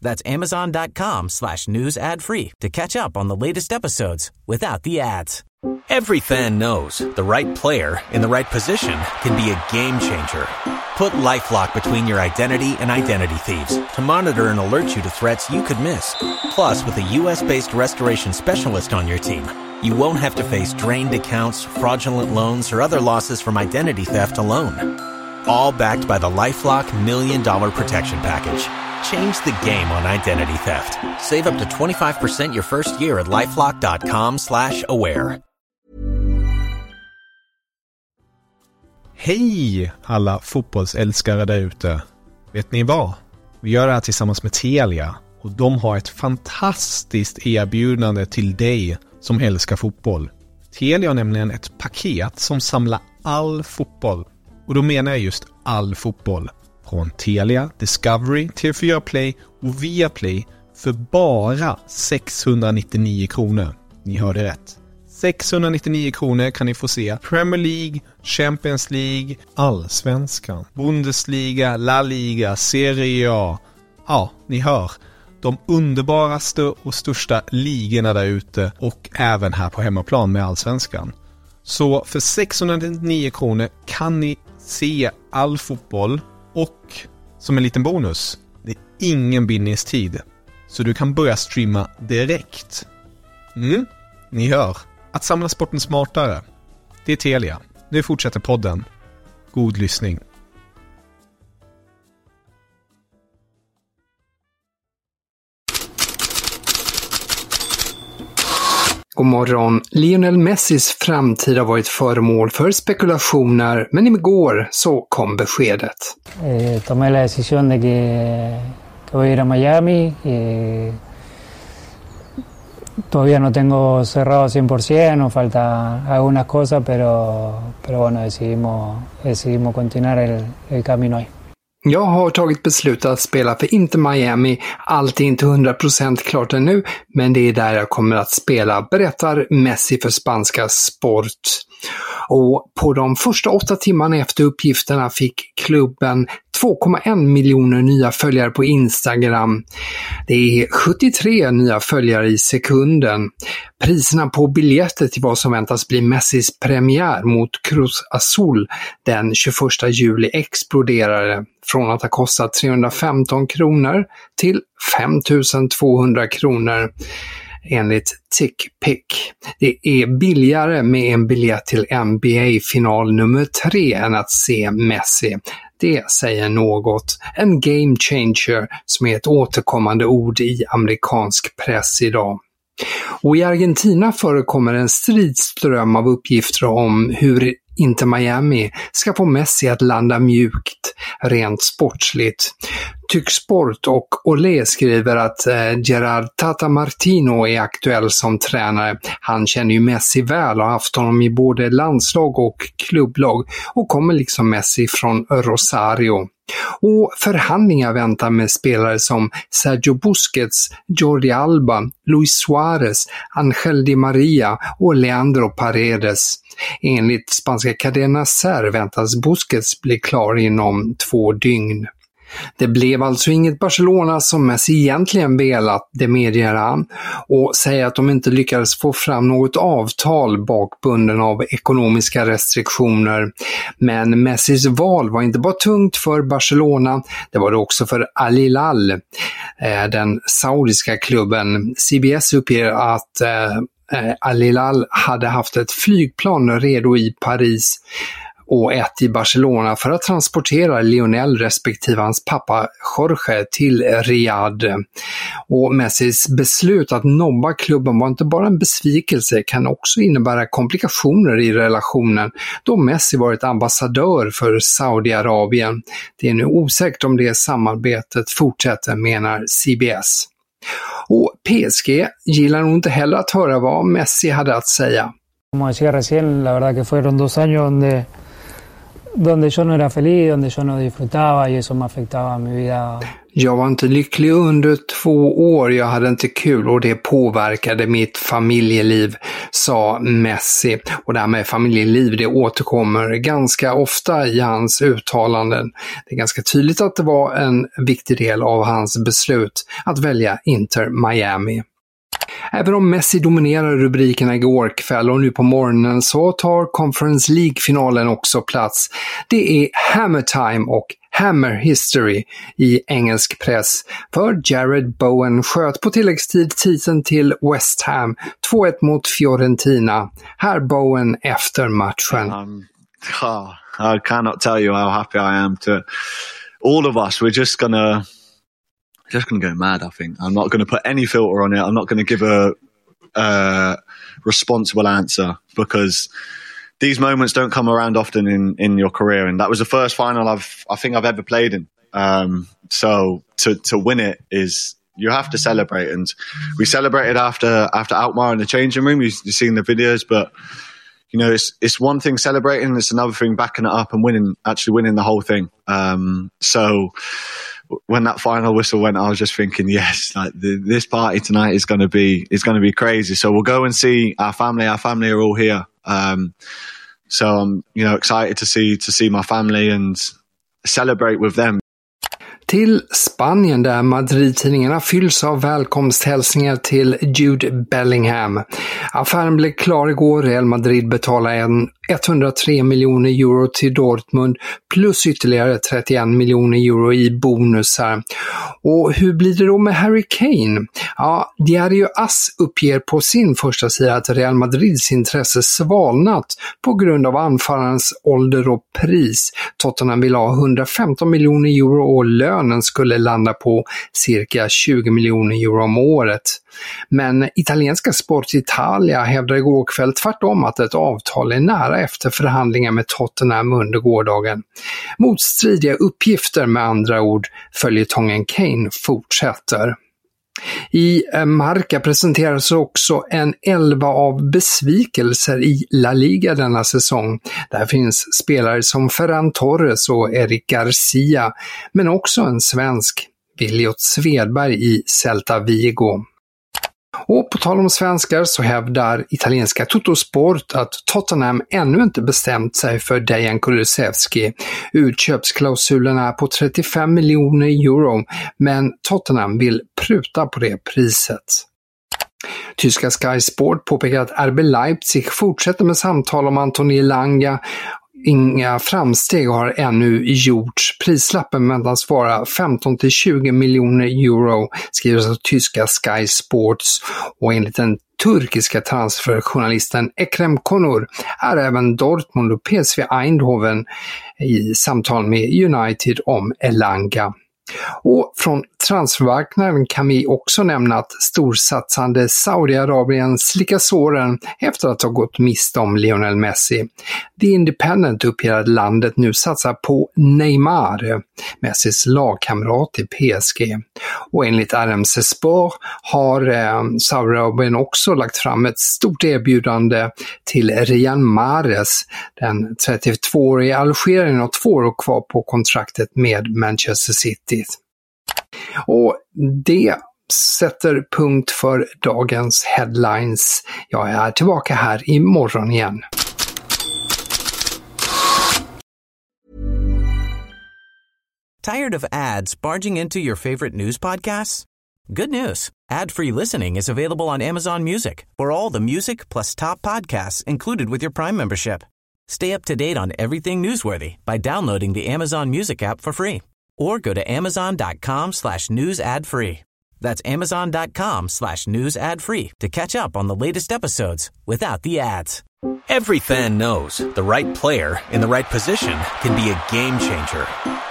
That's amazon.com slash news ad free to catch up on the latest episodes without the ads. Every fan knows the right player in the right position can be a game changer. Put LifeLock between your identity and identity thieves to monitor and alert you to threats you could miss. Plus, with a U.S.-based restoration specialist on your team, you won't have to face drained accounts, fraudulent loans, or other losses from identity theft alone. All backed by the LifeLock Million Dollar Protection Package. Change the game on identity theft. Save up to 25% your first year at LifeLock.com slash aware. Hej alla fotbollsälskare där ute! Vet ni vad? Vi gör det här tillsammans med Telia och de har ett fantastiskt erbjudande till dig som älskar fotboll. Telia har nämligen ett paket som samlar all fotboll. Och då menar jag just all fotboll. Från Telia, Discovery, TV4 Play och Viaplay för bara 699 kronor. Ni hörde rätt. 699 kronor kan ni få se Premier League, Champions League, Allsvenskan, Bundesliga, La Liga, Serie A. Ja, ni hör. De underbaraste och största ligorna där ute och även här på hemmaplan med Allsvenskan. Så för 699 kronor kan ni se all fotboll och som en liten bonus, det är ingen bindningstid. Så du kan börja streama direkt. Mm, ni hör. Att samla sporten smartare. Det är Telia. Nu fortsätter podden. God lyssning. Lionel Messis framtid har varit föremål för spekulationer, men så kom beskedet. Eh, tomé la decisión de que, voy a ir a Miami. Todavía no tengo cerrado 100%, nos falta algunas cosas, pero, pero bueno, decidimos, decidimos continuar el camino ahí. Jag har tagit beslut att spela för Inter Miami. Allt är inte 100% klart ännu, men det är där jag kommer att spela, berättar Messi för spanska Sport. Och på de första åtta timmarna efter uppgifterna fick klubben 2,1 miljoner nya följare på Instagram. Det är 73 nya följare i sekunden. Priserna på biljetter till vad som väntas bli Messis premiär mot Cruz Azul den 21 juli exploderade från att ha kostat 315 kronor till 5200 kronor enligt TickPick. Det är billigare med en biljett till NBA-final nummer tre än att se Messi. Det säger något. En game changer som är ett återkommande ord i amerikansk press idag. Och i Argentina förekommer en stridström av uppgifter om hur Inter Miami ska få Messi att landa mjukt, rent sportsligt. Tycksport och Olé skriver att eh, Gerard Tata Martino är aktuell som tränare. Han känner ju Messi väl och har haft honom i både landslag och klubblag och kommer liksom Messi från Rosario. Och förhandlingar väntar med spelare som Sergio Busquets, Jordi Alba, Luis Suarez, Angel Di Maria och Leandro Paredes. Enligt spanska Cadena Ser väntas Busquets bli klar inom två dygn. Det blev alltså inget Barcelona som Messi egentligen velat, det medger han, och säger att de inte lyckades få fram något avtal bakbunden av ekonomiska restriktioner. Men Messis val var inte bara tungt för Barcelona, det var det också för Al Hilal, eh, den saudiska klubben. CBS uppger att eh, eh, Al Hilal hade haft ett flygplan redo i Paris och ett i Barcelona för att transportera Lionel respektive hans pappa Jorge till Riyadh. Och Messis beslut att nobba klubben var inte bara en besvikelse, kan också innebära komplikationer i relationen då Messi varit ambassadör för Saudiarabien. Det är nu osäkert om det samarbetet fortsätter, menar CBS. Och PSG gillar nog inte heller att höra vad Messi hade att säga. Como decía recién, la verdad que fueron dos años donde donde yo no era feliz, donde yo no disfrutaba y eso me afectaba mi vida. Jag var inte lycklig under två år, jag hade inte kul och det påverkade mitt familjeliv, sa Messi. Och det här med familjeliv, det återkommer ganska ofta i hans uttalanden. Det är ganska tydligt att det var en viktig del av hans beslut att välja Inter Miami. Även om Messi dominerade rubrikerna igår kväll och nu på morgonen så tar Conference League-finalen också plats. Det är Hammer Time och Hammer History i engelsk press. För Jared Bowen sköt på tilläggstid titeln till West Ham 2-1 mot Fiorentina. Här Bowen efter matchen. Um, oh, I cannot tell you how happy I am to all of us. We're just gonna just gonna go mad. I think I'm not gonna put any filter on it. I'm not gonna give a, uh, responsible answer because these moments don't come around often in in your career, and that was the first final I've I think I've ever played in. Um, so to to win it is you have to celebrate, and we celebrated after after Outmar in the changing room. You, you've seen the videos, but you know it's it's one thing celebrating, it's another thing backing it up and winning, actually winning the whole thing. Um, so when that final whistle went, I was just thinking, yes, like the, this party tonight is going to be is going to be crazy. So we'll go and see our family. Our family are all here. Um, so I'm you know excited to see to see my family and celebrate with them. Till Spanien där Madrid-tidningarna fylls av välkomsthälsningar till Jude Bellingham. Affären blev klar igår. Real Madrid betalade en 103 miljoner euro till Dortmund plus ytterligare 31 miljoner euro i bonusar. Och hur blir det då med Harry Kane? Ja, Diario As uppger på sin första sida att Real Madrids intresse svalnat på grund av anfallarens ålder och pris. Tottenham vill ha 115 miljoner euro och lön lönen skulle landa på cirka 20 miljoner euro om året. Men italienska Sport Italia hävdade igår kväll tvärtom att ett avtal är nära efter förhandlingar med Tottenham under gårdagen. Motstridiga uppgifter med andra ord, följetongen Kane fortsätter. I eh, Marca presenteras också en elva av besvikelser i La Liga denna säsong. Där finns spelare som Ferran Torres och Eric Garcia, men också en svensk, Viljot Svedberg i Celta Vigo. Och på tal om svenskar så hävdar italienska Totosport att Tottenham ännu inte bestämt sig för Dejan Kulusevski. Utköpsklausulen är på 35 miljoner euro, men Tottenham vill pruta på det priset. Tyska Sky Sport påpekar att RB Leipzig fortsätter med samtal om Antoni Langa Inga framsteg har ännu gjorts. Prislappen väntas vara 15 till 20 miljoner euro, skriver av tyska Sky Sports. Och enligt den turkiska transferjournalisten Ekrem Konur är även Dortmund och PSV Eindhoven i samtal med United om Elanga. Och från transfermarknaden kan vi också nämna att storsatsande Saudiarabien slickar såren efter att ha gått miste om Lionel Messi. The Independent uppger att landet nu satsar på Neymar, Messis lagkamrat i PSG. Och enligt RMC Sport har eh, Saudiarabien också lagt fram ett stort erbjudande till Rian Mahrez. Den 32-årige algerien har två år kvar på kontraktet med Manchester City. Och det sätter punkt för dagens headlines. Jag är tillbaka här imorgon igen. Tired of ads barging into your favorite news podcasts? Good news. Ad-free listening is available on Amazon Music for all the music plus top podcasts included with your Prime membership. Stay up to date on everything newsworthy by downloading the Amazon Music app for free or go to amazon.com slash news ad free. That's amazon.com slash news ad free to catch up on the latest episodes without the ads. Every fan knows the right player in the right position can be a game changer.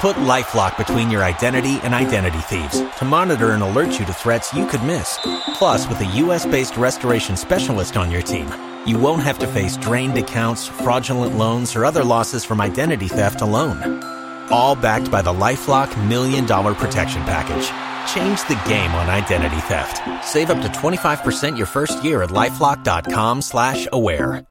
Put LifeLock between your identity and identity thieves to monitor and alert you to threats you could miss. Plus, with a U.S.-based restoration specialist on your team, you won't have to face drained accounts, fraudulent loans, or other losses from identity theft alone all backed by the LifeLock Million Dollar Protection Package. Change the game on identity theft. Save up to 25% your first year at LifeLock.com slash aware.